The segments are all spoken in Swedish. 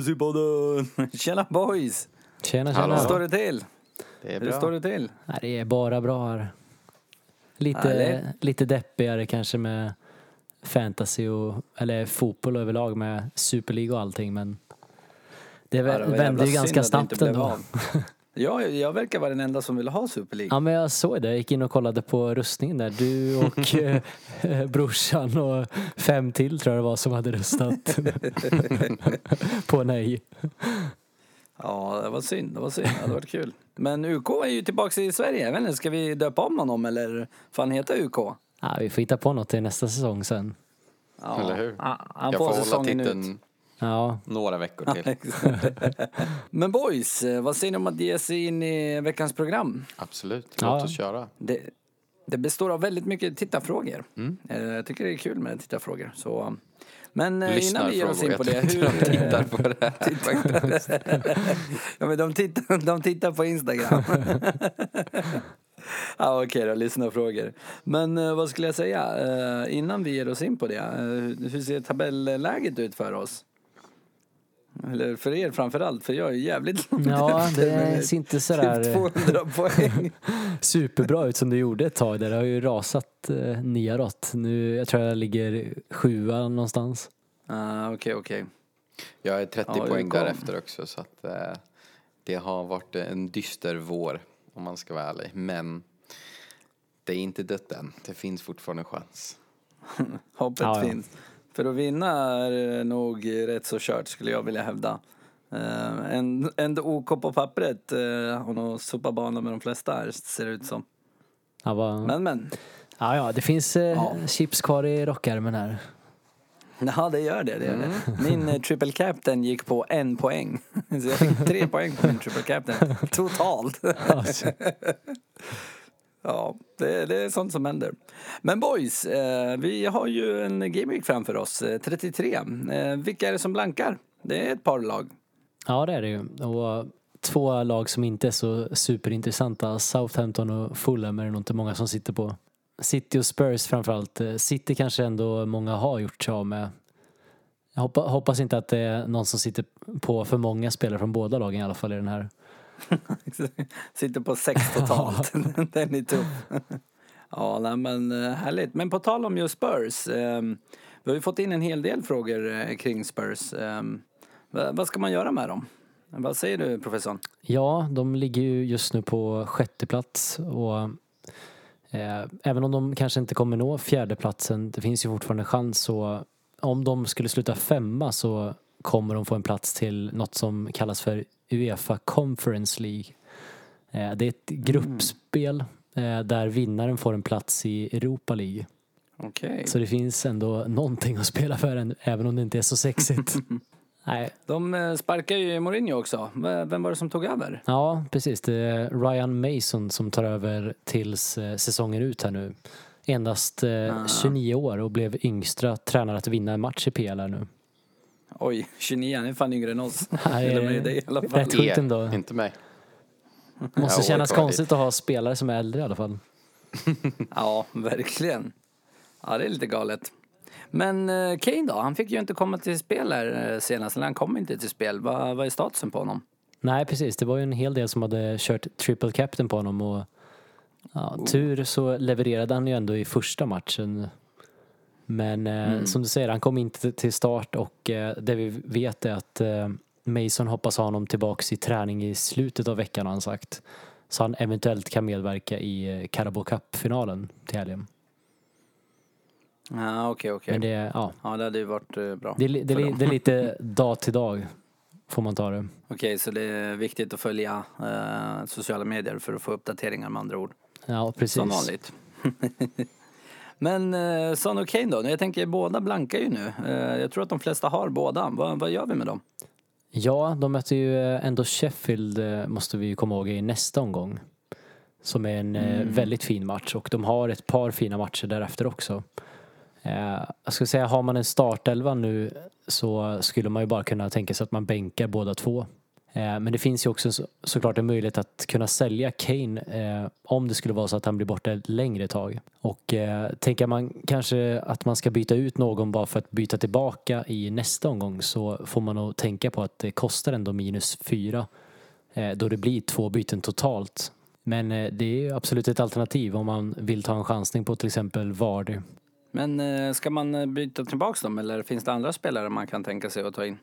Syspodden! Tjena boys! Tjena Hallå. tjena. Hur står det till? Det är Hur bra. står det till? Nej, det är bara bra här. Lite, Härligt. lite deppigare kanske med fantasy och, eller fotboll överlag med Super League och allting men det Ja, det var vände jävla ju ganska snabbt ändå. Ja, jag verkar vara den enda som vill ha Super League. Ja men jag såg det, jag gick in och kollade på rustningen där. Du och eh, brorsan och fem till tror jag det var som hade röstat på nej. Ja, det var synd. Det var synd. Det hade varit kul. Men UK är ju tillbaka i Sverige. Jag vet inte, ska vi döpa om honom eller får han heta UK? Ja, vi får hitta på något till nästa säsong sen. Ja. Eller hur? Han, han jag får får hålla säsongen ut. Ja, några veckor till. Men boys, eh, vad säger ni om att ge sig in i veckans program? Absolut, Ja. låt oss köra. Det, det består av väldigt mycket tittarfrågor. Mm. Eh, Jag tycker det är kul med tittarfrågor. Så, men eh, innan vi ger oss in på det. Hur, de tittar på det här. ja, men de, tittar, de tittar på Instagram. ja, Okej då, lyssnarfrågor. Men eh, vad skulle jag säga? Eh, innan vi ger oss in på det. eh, hur ser tabelläget ut för oss? Eller för er framförallt, för jag är jävligt långt ja det ser inte typ sådär 200 poäng. superbra ut som det gjorde ett tag där. Det har ju rasat eh, neråt. Nu, jag tror jag ligger sjua någonstans. Ah, Okej, okej. Jag är 30 Ja, poäng därefter också så att eh, det har varit en dyster vår om man ska vara ärlig. Men det är inte dött än. Det finns fortfarande chans. Hoppet Ja, ja. För att vinna är nog rätt så kört skulle jag vilja hävda. Uh, en, ändå OK på pappret uh, och nog sopa bana med de flesta här ser det ut som. Ja, vad- Men men. ja, ja, det finns eh, Ja. chips kvar i rockärmen här. Ja det gör det. det, gör Mm. det. Min uh, triple captain gick på en poäng. Så jag fick tre poäng på min triple captain. Totalt. Ja, det, det är sånt som händer. Men boys, eh, vi har ju en Game Week framför oss, eh, 33. Eh, vilka är det som blankar? Det är ett par lag. ja, det är det ju. Och två lag som inte är så superintressanta. Southampton och Fulham är det nog inte många som sitter på. City och Spurs framförallt. Eh, City kanske ändå många har gjort sig av med. Jag hoppas inte att det är någon som sitter på för många spelare från båda lagen i alla fall i den här. Sitter på sex totalt. Den är tuff. Ja, nej, men eh, härligt. Men på tal om just Spurs. Eh, vi har ju fått in en hel del frågor eh, kring Spurs. Eh, vad, ska man göra med dem? Vad säger du professorn? Ja, de ligger ju just nu på sjätte plats och eh, även om de kanske inte kommer nå fjärdeplatsen, det finns ju fortfarande chans så om de skulle sluta femma så kommer de få en plats till något som kallas för Uefa Conference League. Eh, det är ett gruppspel eh, där vinnaren får en plats i Europa League. Okej. Så det finns ändå någonting att spela för än- även om det inte är så sexigt. Nej, De eh, sparkar ju Mourinho också. Vem var det som tog över? Ja, precis. Det är Ryan Mason som tar över tills säsongen ut här nu. Endast Ah. 29 år och blev yngsta tränare att vinna en match i PL här nu. Oj, 29, han är fan yngre än oss. Nej, Eller med dig i alla fall. rätt sjukt ändå. Inte mig. Måste kännas konstigt att ha spelare som är äldre i alla fall. Ja, verkligen. Ja, det är lite galet. Men eh, Kane då? Han fick ju inte komma till spel här eh, senast. Eller han kom inte till spel. Vad, vad är statusen på honom? Nej, precis. Det var ju en hel del som hade kört triple captain på honom och ja, tur så levererade han ju ändå i första matchen. Men eh, som du säger, han kom inte till start och eh, det vi vet är att eh, Mason hoppas ha honom tillbaks i träning i slutet av veckan har han sagt. Så han eventuellt kan medverka i Carabao Cup-finalen till helgen. Ja, okej, okej. Men det, ja, Ja, det hade ju varit bra. det, det, dem. det är lite dag till dag, får man ta det. Okej, så det är viktigt att följa eh, sociala medier för att få uppdateringar med andra ord. Ja, precis. Som vanligt. Men eh, Son och Kane då? Jag tänker båda blankar ju nu. Eh, jag tror att de flesta har båda. Vad, vad gör vi med dem? Ja, de möter ju eh, ändå Sheffield, eh, måste vi ju komma ihåg, i nästa omgång. Som är en eh, väldigt fin match och de har ett par fina matcher därefter också. Jag skulle säga, har man en startelva nu så skulle man ju bara kunna tänka sig att man bänkar båda två. Eh, men det finns ju också så, såklart en möjlighet att kunna sälja Kane eh, om det skulle vara så att han blir borta ett längre tag. Och eh, tänker man kanske att man ska byta ut någon bara för att byta tillbaka i nästa omgång så får man nog tänka på att det kostar ändå minus fyra eh, då det blir två byten totalt. Men eh, det är absolut ett alternativ om man vill ta en chansning på till exempel Vardy. Men eh, ska man eh, byta tillbaka dem eller finns det andra spelare man kan tänka sig att ta in?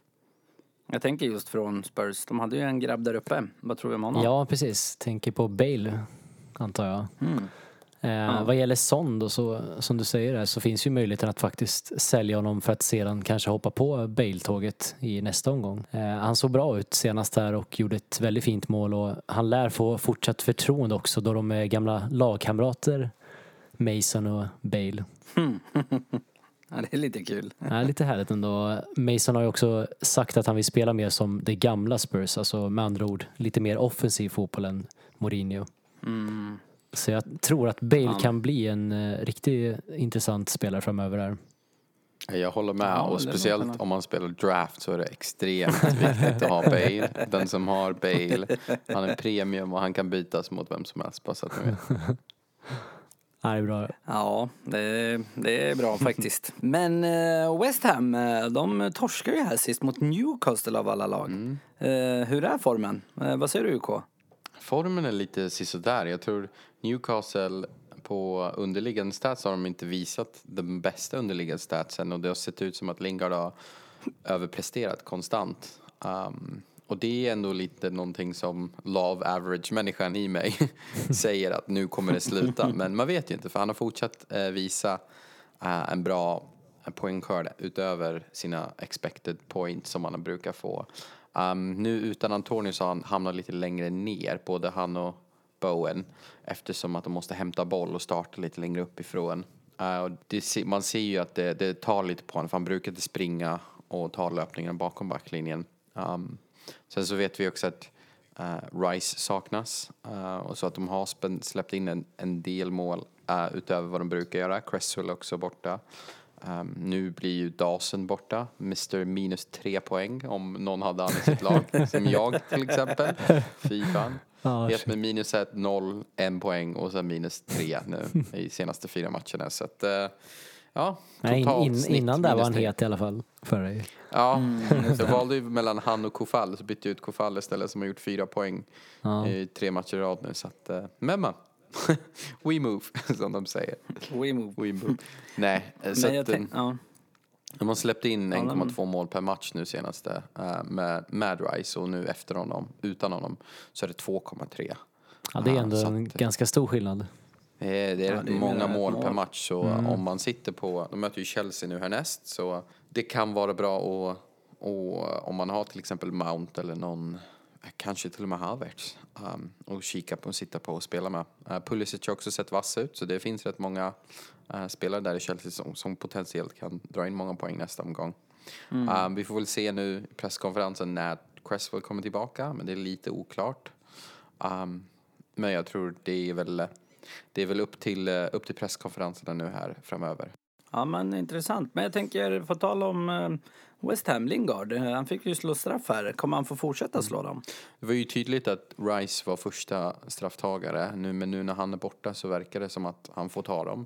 Jag tänker just från Spurs. De hade ju en grabb där uppe. Vad tror vi om honom? Ja, precis. Tänker på Bale, antar jag. Mm. Eh, Vad gäller Son då, så, som du säger där, så finns ju möjligheten att faktiskt sälja honom för att sedan kanske hoppa på Bale-tåget i nästa omgång. Eh, han såg bra ut senast här och gjorde ett väldigt fint mål och han lär få fortsatt förtroende också då de är gamla lagkamrater, Mason och Bale. Ja, det är lite kul. Ja, lite härligt ändå. Mason har ju också sagt att han vill spela mer som det gamla Spurs, alltså med andra ord lite mer offensiv fotboll än Mourinho. Mm. Så jag tror att Bale Ja. kan bli en eh, riktigt intressant spelare framöver här. Jag håller med Ja, och speciellt om man spelar draft så är det extremt viktigt att ha Bale. Den som har Bale, han är premium och han kan bytas mot vem som helst bara så att ni vet. Ja, det är bra. Ja, det, det är bra faktiskt. Men eh, West Ham, eh, de torskar ju här sist mot Newcastle av alla lag. Eh, hur är formen? Vad säger du UK? Formen är lite sisådär. Jag tror Newcastle på underliggande stats har de inte visat den bästa underliggande statsen och det har sett ut som att Lingard har överpresterat konstant. Um, och det är ändå lite någonting som love average-människan i mig säger att nu kommer det sluta. Men man vet ju inte för han har fortsatt eh, visa eh, en bra poängskörd utöver sina expected points som han brukar få. Um, nu utan Antonio så har han hamnat lite längre ner, både han och Bowen, eftersom att de måste hämta boll och starta lite längre uppifrån. Uh, det, man ser ju att det, det tar lite på honom, för han brukar inte springa och ta löpningen bakom backlinjen. Um, sen så vet vi också att uh, Rice saknas uh, och så att de har släppt in en, en del mål uh, utöver vad de brukar göra. Cresswell är också borta. Um, nu blir ju Dawson borta, Mr minus tre poäng om någon hade han i sitt lag, som jag till exempel. Fy fan. Ja, Helt med minus ett, noll, en poäng och sen minus tre nu i senaste fyra matcherna. Så att, eh, ja, Nej, in, innan där var han het i alla fall. Förra ju. Ja, Mm, jag valde ju mellan han och Kofall, så bytte jag ut Kofall istället som har gjort fyra poäng Ja. i tre matcher i rad nu. Så att, eh, memma. We move, som de säger. We move. We move. Nej, eh, så Men att, eh, ja. de har släppt in Ja, de- 1,2 mål per match nu senaste eh, med, Rice och nu efter honom, utan honom, så är det 2,3. ja, det är ändå så en att- ganska stor skillnad. Det är, det är Ja, rätt det är många ett mål per mål. match så om man sitter på, de möter ju Chelsea nu härnäst så det kan vara bra och, och om man har till exempel Mount eller någon, eh, kanske till och med Havertz um, och kika på och sitta på och spela med. Uh, Pulisic har också sett vass ut så det finns rätt många eh, spelare där i Chelsea som, som potentiellt kan dra in många poäng nästa omgång. Um, vi får väl se nu i presskonferensen när Cresswell kommer tillbaka men det är lite oklart. Um, men jag tror det är väl, det är väl upp, till, eh, upp till presskonferenserna nu här framöver. ja, men intressant. Men jag tänker, få tala om eh, West Ham, Lingard. Han fick ju slå straff här. Kommer han få fortsätta slå dem? Det var ju tydligt att Rice var första strafftagare nu, men nu när han är borta så verkar det som att han får ta dem.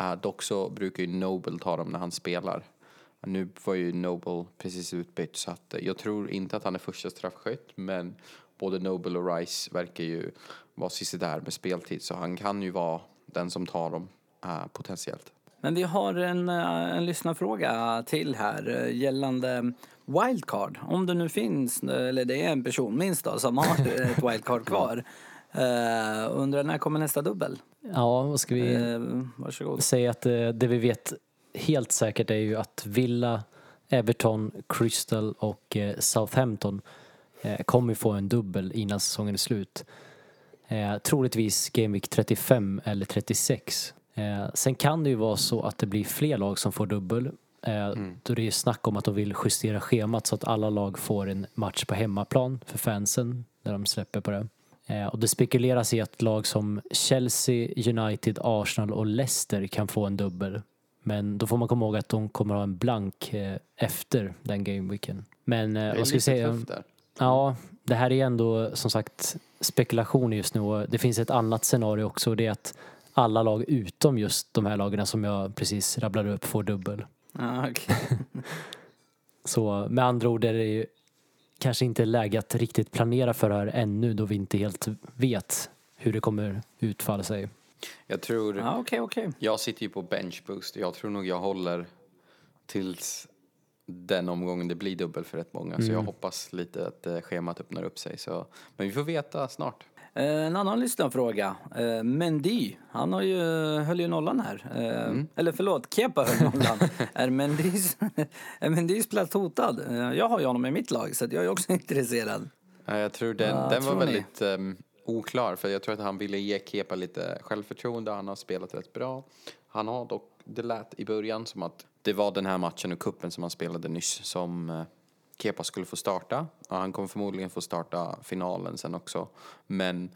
Uh, dock så brukar ju Noble ta dem när han spelar. Nu var ju Noble precis utbytt så att jag tror inte att han är första straffskytt men både Noble och Rice verkar ju vara där med speltid så han kan ju vara den som tar dem eh, potentiellt. Men vi har en, eh, en lyssnarfråga till här eh, gällande wildcard. Om det nu finns, eller det är en person minst då, som har ett wildcard kvar. Uh, undrar när kommer nästa dubbel? Ja, vad ska vi Uh, varsågod. säga att eh, det vi vet helt säkert är ju att Villa, Everton, Crystal och Southampton eh, kommer få en dubbel innan säsongen är slut. Eh, troligtvis Game Week 35 eller 36. Eh, sen kan det ju vara så att det blir fler lag som får dubbel. Eh, Då det är snack om att de vill justera schemat så att alla lag får en match på hemmaplan för fansen när de släpper på det. Eh, och det spekuleras i att lag som Chelsea, United, Arsenal och Leicester kan få en dubbel. Men då får man komma ihåg att de kommer ha en blank eh, efter den gameweeken. Men eh, vad ska vi säga? tufft där. Ja, det här är ändå som sagt spekulationer just nu och det finns ett annat scenario också och det är att alla lag utom just de här lagen som jag precis rabblade upp får dubbel. Ja, okej. Så med andra ord är det ju kanske inte läge att riktigt planera för det här ännu då vi inte helt vet hur det kommer utfalla sig. Jag tror, Ja, okej, okej. jag sitter ju på bench boost. Jag tror nog jag håller tills den omgången det blir dubbel för rätt många. Så jag hoppas lite att eh, schemat öppnar upp sig. Så, men vi får veta snart. Eh, En annan lyssnarfråga. Eh, Mendy, han har ju, höll ju nollan här. Eh, Eller förlåt, Kepa höll nollan. är, Mendys, är Mendys plats hotad? Jag har ju honom i mitt lag så jag är också intresserad. Ja, Jag tror den, Vad den var tror ni? väldigt ehm, oklar för jag tror att han ville ge Kepa lite självförtroende. Han har spelat rätt bra. Han har dock, det lät i början som att det var den här matchen och kuppen som han spelade nyss som eh, Kepa skulle få starta. Ja, han kommer förmodligen få starta finalen sen också. Men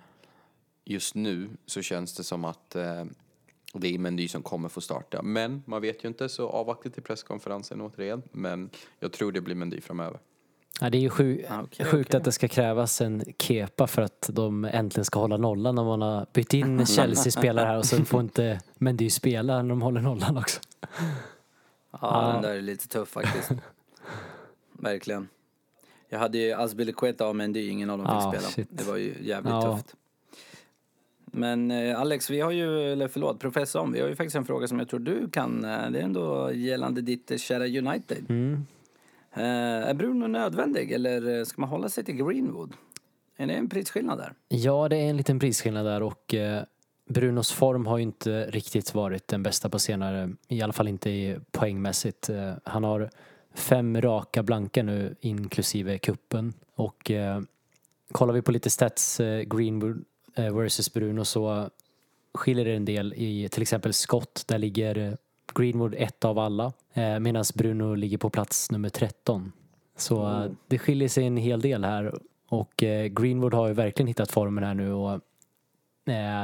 just nu så känns det som att eh, det är Mendy som kommer få starta. Men man vet ju inte så avvakta till presskonferensen återigen. Men jag tror det blir Mendy framöver. Ja, det är ju sju, Ja, okej, sjukt okej. att det ska krävas en kepa för att de äntligen ska hålla nollan när man har bytt in Chelsea-spelare här och sen får inte Mendy spela när de håller nollan också. Ja, den där är lite tuff faktiskt. Verkligen. Jag hade ju Azpilicueta och Mendy, ingen av dem fick Ja, spela. shit. Det var ju jävligt Ja. tufft. Men eh, Alex, vi har ju, eller förlåt, professorn, vi har ju faktiskt en fråga som jag tror du kan. eh, Det är ändå gällande ditt eh, kära United. Mm. Eh, är Bruno nödvändig eller eh, ska man hålla sig till Greenwood? Är det en prisskillnad där? Ja, det är en liten prisskillnad där och eh, Brunos form har ju inte riktigt varit den bästa på senare, i alla fall inte i poängmässigt. Eh, han har fem raka blanka nu inklusive kuppen och eh, kollar vi på lite stats, eh, Greenwood eh, versus Bruno så skiljer det en del i till exempel skott. Där ligger eh, Greenwood ett av alla eh, medan Bruno ligger på plats nummer 13. Så eh, det skiljer sig en hel del här och Greenwood har ju verkligen hittat formen här nu och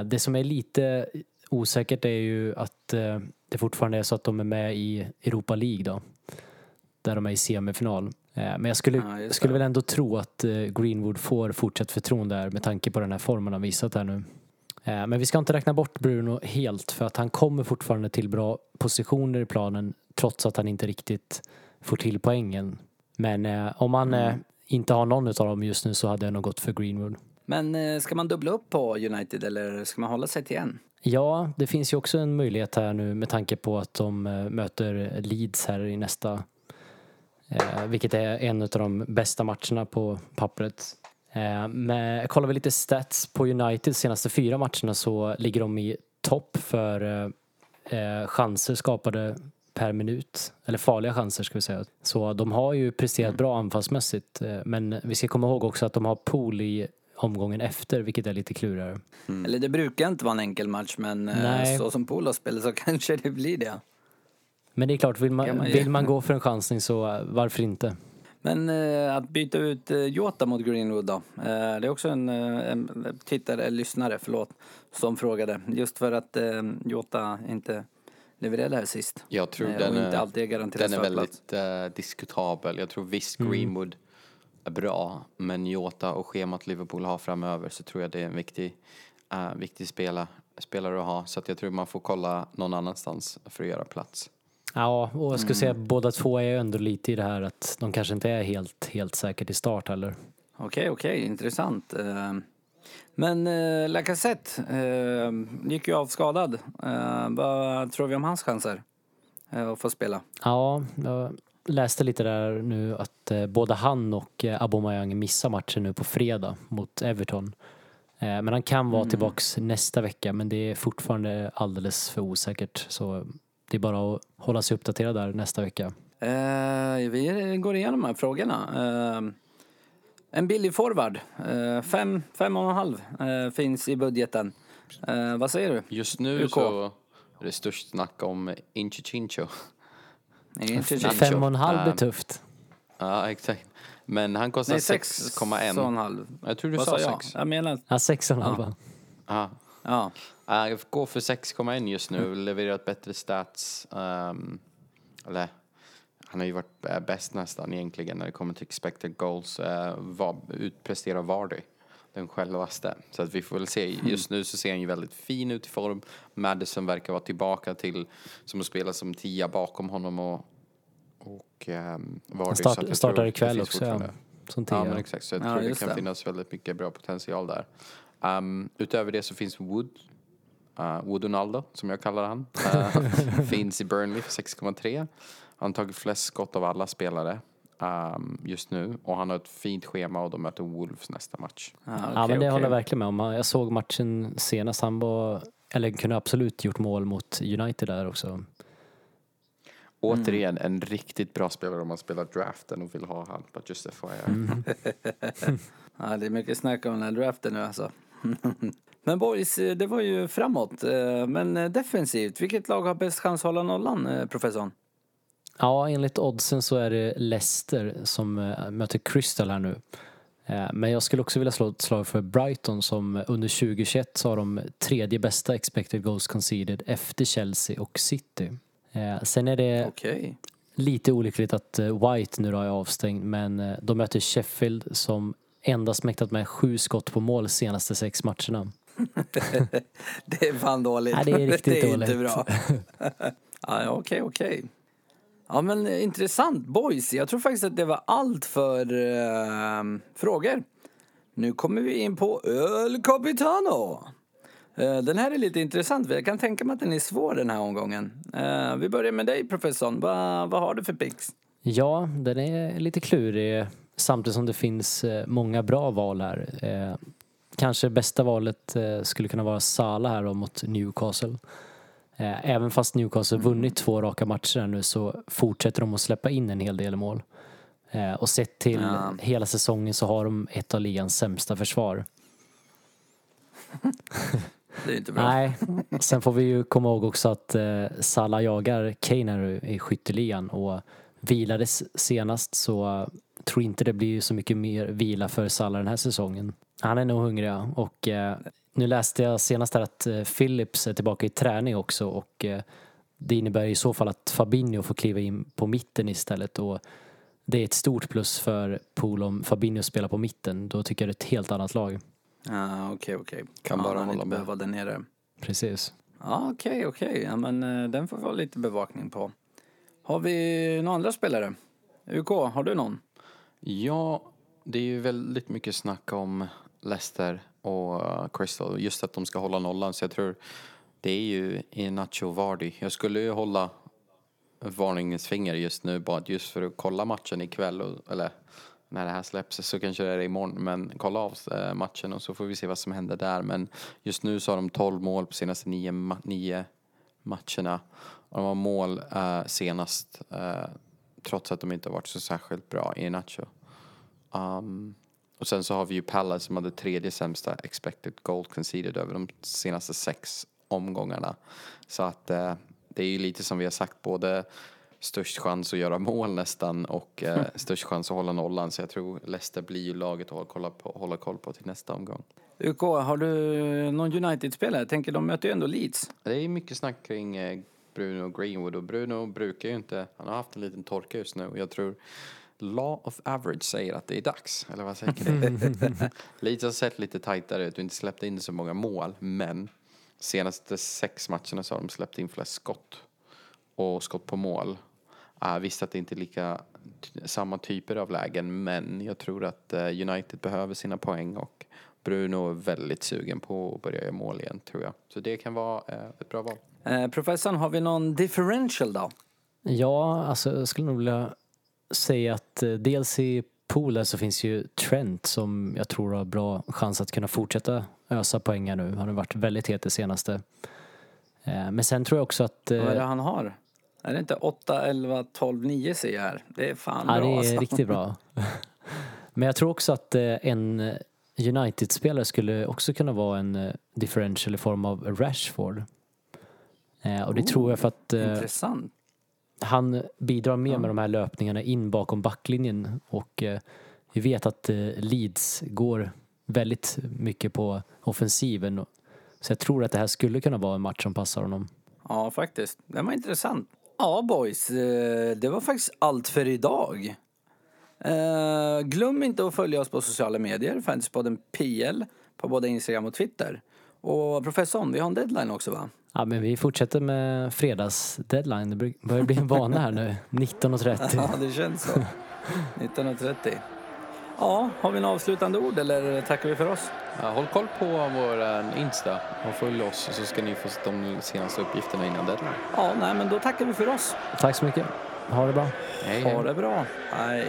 det som är lite osäkert är ju att eh, det fortfarande är så att de är med i Europa League då. Där de är i semifinal. Eh, men jag skulle, Ja, just skulle väl ändå tro att eh, Greenwood får fortsatt förtroende där med tanke på den här formen han visat här nu. Eh, Men vi ska inte räkna bort Bruno helt för att han kommer fortfarande till bra positioner i planen trots att han inte riktigt får till poängen. Men eh, om han eh, inte har någon av dem just nu så hade jag nog gått för Greenwood. Men eh, ska man dubbla upp på United eller ska man hålla sig till en? Ja, det finns ju också en möjlighet här nu med tanke på att de eh, möter Leeds här i nästa. Eh, vilket är en av de bästa matcherna på pappret. Eh, men kollar vi lite stats på United senaste fyra matcherna så ligger de i topp för eh, chanser skapade per minut. Eller farliga chanser ska vi säga. Så de har ju presterat bra anfallsmässigt. Men vi ska komma ihåg också att de har pool i omgången efter vilket är lite klurigare. Eller det brukar inte vara en enkel match men eh, Nej. så som Polo spelar så kanske det blir det. Men det är klart, vill man, man vill man gå för en chansning så eh, varför inte? Men eh, att byta ut eh, Jota mot Greenwood då? Eh, det är också en, eh, en tittare, eller lyssnare, förlåt, som frågade. Just för att eh, Jota inte levererade här sist. Jag tror Eh, den inte är, alltid är garanterad den är väldigt eh, diskutabel. Jag tror visst Mm. Greenwood är bra, men Jota och schemat Liverpool har framöver så tror jag det är en viktig, eh, viktig spela, spelare att ha. Så att jag tror man får kolla någon annanstans för att göra plats. Ja, och jag skulle säga Mm. att båda två är ändå lite i det här att de kanske inte är helt, helt säkert i start heller. Okej, okej, intressant. Eh, Men eh, Lacazette eh, gick ju av skadad. Eh, vad tror vi om hans chanser eh, att få spela? Ja, läste lite där nu att eh, både han och eh, Aubameyang missar matchen nu på fredag mot Everton. Eh, men han kan Mm. vara tillbaks nästa vecka men det är fortfarande alldeles för osäkert. Så det är bara att hålla sig uppdaterad där nästa vecka. Eh, vi går igenom de här frågorna. Eh, en billig forward, eh, fem, fem och en halv eh, finns i budgeten. Eh, vad säger du? Just nu UK. så är det störst snack om Inchi Inte Fem- och en halv blir tufft. Ja, exakt. Men han kostar Nej, sex och en 6,1. halv. Jag tror du Vad sa sa jag? 6. Jag menar, Ja, sex och en halv. va? Ja. ja. Uh, jag går för 6,1 just nu. Levererat bättre stats. ehm, eller, han har ju varit eh, bäst nästan egentligen när det kommer till expected goals. Eh, var, utpresterar Vardy, den självaste. Så att vi får väl se. Just nu så ser han ju väldigt fin ut i form. Madison verkar vara tillbaka till som att spela som tia bakom honom och, och um, Vardy. Han så start, att jag startar ikväll också, ja. Som Ja, tia. men exakt. Så jag Ja, tror det kan det. finnas väldigt mycket bra potential där. Um, utöver det så finns Wood. Uh, Wood Ronaldo, som jag kallar han. Uh, finns i Burnley för 6,3. Han har tagit flest skott av alla spelare um, just nu. Och han har ett fint schema och de möter Wolves nästa match. Ja, ja okej, men det håller jag verkligen med om. Jag såg matchen senast, han var, eller kunde absolut gjort mål mot United där också. Återigen, en riktigt bra spelare om man spelar draften och vill ha han. But just FYI. Ja, det är mycket snack om den här draften nu alltså. Men boys, det var ju framåt. eh, Men defensivt, vilket lag har bäst chans att hålla nollan, eh, professorn? Ja, enligt oddsen så är det Leicester som eh, möter Crystal här nu. Eh, Men jag skulle också vilja slå ett slag för Brighton som under 2021 så har de tredje bästa expected goals conceded efter Chelsea och City. Eh, Sen är det Okej. lite olyckligt att White nu då är avstängd men de möter Sheffield som endast mäktat med sju skott på mål senaste sex matcherna. Det är fan dåligt. Ja, det är riktigt det är inte dåligt. bra. ja, ja, okej, okej. Ja, men intressant. Boys, jag tror faktiskt att det var allt för uh, frågor. Nu kommer vi in på El Capitano. Uh, den här är lite intressant, jag kan tänka mig att den är svår den här omgången. Uh, vi börjar med dig, professorn. Va, vad har du för pix? Ja, den är lite klurig samtidigt som det finns många bra val här. Eh, Kanske bästa valet eh, skulle kunna vara Salah här då mot Newcastle. Eh, Även fast Newcastle vunnit två raka matcher nu så fortsätter de att släppa in en hel del mål. Eh, Och sett till Ja. hela säsongen så har de ett av ligans sämsta försvar. Det är inte bra. Nej, sen får vi ju komma ihåg också att eh, Salah jagar Kane här i skytteligan och vilades senast så tror inte det blir så mycket mer vila för Salah den här säsongen. Han är nog hungrig och eh, nu läste jag senast här att eh, Phillips är tillbaka i träning också och eh, det innebär i så fall att Fabinho får kliva in på mitten istället och det är ett stort plus för Pool om Fabinho spelar på mitten. Då tycker jag det är ett helt annat lag. Ja, okej, okej. Kan ja, bara hålla med. behöva där nere. Precis. Ja, okej, okej. Ja, men eh, den får vi ha lite bevakning på. Har vi några andra spelare? UK, har du någon? Ja, det är ju väldigt mycket snack om Leicester och eh, Crystal. Just att de ska hålla nollan. Så jag tror det är ju Inacho Vardy. Jag skulle ju hålla ett varningens finger just nu bara just för att kolla matchen ikväll. Och, eller när det här släpps så kanske det är imorgon. Men kolla av eh, matchen och så får vi se vad som händer där. Men just nu så har de 12 mål på senaste nio, ma- nio matcherna. Och de har mål eh, senast eh, trots att de inte har varit så särskilt bra i Nacho. Um, och sen så har vi ju Palace som hade tredje sämsta expected goal conceded över de senaste sex omgångarna. Så att eh, det är ju lite som vi har sagt, både störst chans att göra mål nästan och eh, störst chans att hålla nollan. Så jag tror Leicester blir ju laget att hålla, på, hålla koll på till nästa omgång. UK, har du någon United-spelare? Tänker, de möter ju ändå Leeds. Det är mycket snack kring eh, Bruno Greenwood och Bruno brukar ju inte, han har haft en liten torka just nu och jag tror Law of average säger att det är dags, eller vad säger du? Leeds har sett lite tajtare ut och inte släppt in så många mål, men senaste sex matcherna så har de släppt in flest skott och skott på mål. Uh, visst att det inte är lika samma typer av lägen, men jag tror att eh, United behöver sina poäng och Bruno är väldigt sugen på att börja göra mål igen, tror jag. Så det kan vara eh, ett bra val. Eh, professorn, har vi någon differential då? Ja, alltså jag skulle nog vilja säga att eh, dels i poolen så finns ju Trent som jag tror har bra chans att kunna fortsätta ösa poäng här nu. Han har varit väldigt het det senaste. Eh, Men sen tror jag också att... eh, Vad är det han har? Är det inte 8, 11, 12, 9 ser jag här? Det är fan Ja, bra det är alltså. riktigt bra. Men jag tror också att eh, en United-spelare skulle också kunna vara en eh, differential i form av Rashford. Eh, Och det tror jag för att eh, Intressant. Han bidrar mer med de här löpningarna in bakom backlinjen och eh, vi vet att eh, Leeds går väldigt mycket på offensiven. Så jag tror att det här skulle kunna vara en match som passar honom. Ja, faktiskt. Den var intressant. Ja, boys. eh, Det var faktiskt allt för idag. Glöm inte att följa oss på sociala medier, Fantasypodden PL, på både Instagram och Twitter. Och professorn, vi har en deadline också va? Ja, men vi fortsätter med fredagsdeadline. Det börjar bli en vana här nu. 19.30. Ja, det känns så. 19.30. Ja, har vi några avslutande ord eller tackar vi för oss? Ja, håll koll på vår eh, Insta och följ oss så ska ni få de senaste uppgifterna innan deadline. Ja, nej men då tackar vi för oss. Tack så mycket. Ha det bra. Hej, Ha det bra. Hej.